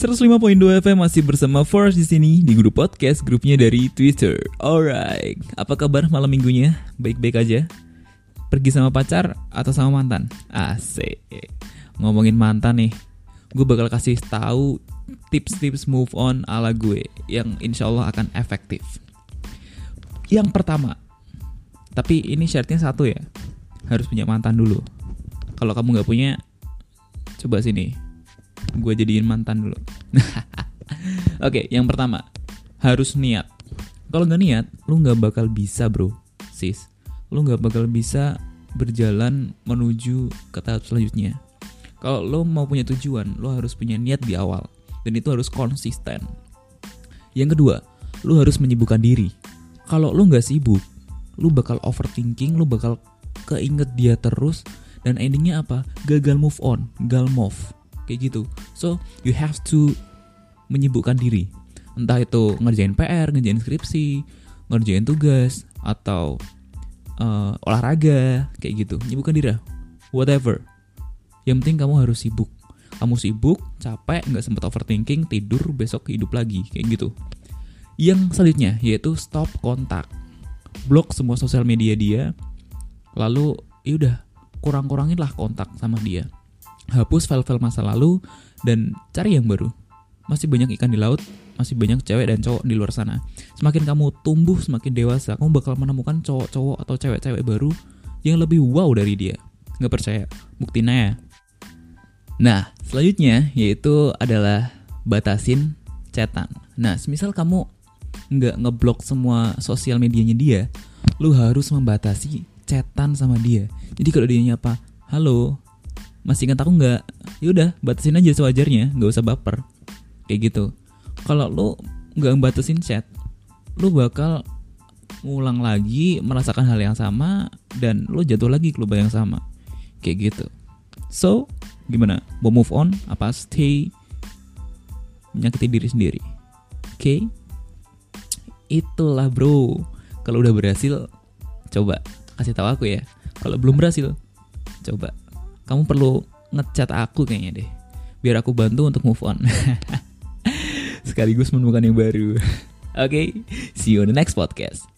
105.2 FM masih bersama Force di sini di grup podcast grupnya dari Twitter. Alright, apa kabar malam minggunya? Baik-baik aja? Pergi sama pacar atau sama mantan? Asik. Ngomongin mantan nih, gue bakal kasih tahu tips-tips move on ala gue yang insya Allah akan efektif. Yang pertama, tapi ini syaratnya satu ya, harus punya mantan dulu. Kalau kamu nggak punya, coba sini, gue jadiin mantan dulu. Oke, yang pertama harus niat. Kalau nggak niat, lu nggak bakal bisa bro, sis. Lu nggak bakal bisa berjalan menuju ke tahap selanjutnya. Kalau lo mau punya tujuan, lo harus punya niat di awal. Dan itu harus konsisten. Yang kedua, lo harus menyibukkan diri. Kalau lo nggak sibuk, lo bakal overthinking, lo bakal keinget dia terus, dan endingnya apa? Gagal move on, gal move kayak gitu. So you have to menyibukkan diri. Entah itu ngerjain PR ngerjain skripsi ngerjain tugas atau uh, olahraga kayak gitu. Menyibukkan diri whatever. Yang penting kamu harus sibuk. Kamu sibuk capek nggak sempet overthinking tidur besok hidup lagi kayak gitu. Yang selanjutnya yaitu stop kontak. Blok semua sosial media dia. Lalu ya udah kurang-kurangin lah kontak sama dia hapus file-file masa lalu dan cari yang baru. Masih banyak ikan di laut, masih banyak cewek dan cowok di luar sana. Semakin kamu tumbuh, semakin dewasa, kamu bakal menemukan cowok-cowok atau cewek-cewek baru yang lebih wow dari dia. Nggak percaya? Buktiin ya. Nah, selanjutnya yaitu adalah batasin chatan. Nah, semisal kamu nggak ngeblok semua sosial medianya dia, lu harus membatasi chatan sama dia. Jadi kalau dia nyapa, halo, masih ingat aku nggak? Yaudah batasin aja sewajarnya nggak usah baper. Kayak gitu. Kalau lo nggak batasin chat lo bakal ngulang lagi merasakan hal yang sama dan lo jatuh lagi ke lubang yang sama. Kayak gitu. So gimana? Mau move on? Apa? Stay. Menyakiti diri sendiri. Oke? Okay? itulah bro. Kalau udah berhasil coba. Kasih tahu aku ya. Kalau belum berhasil coba kamu perlu ngechat aku kayaknya deh. Biar aku bantu untuk move on. Sekaligus menemukan yang baru. Oke okay, see you on the next podcast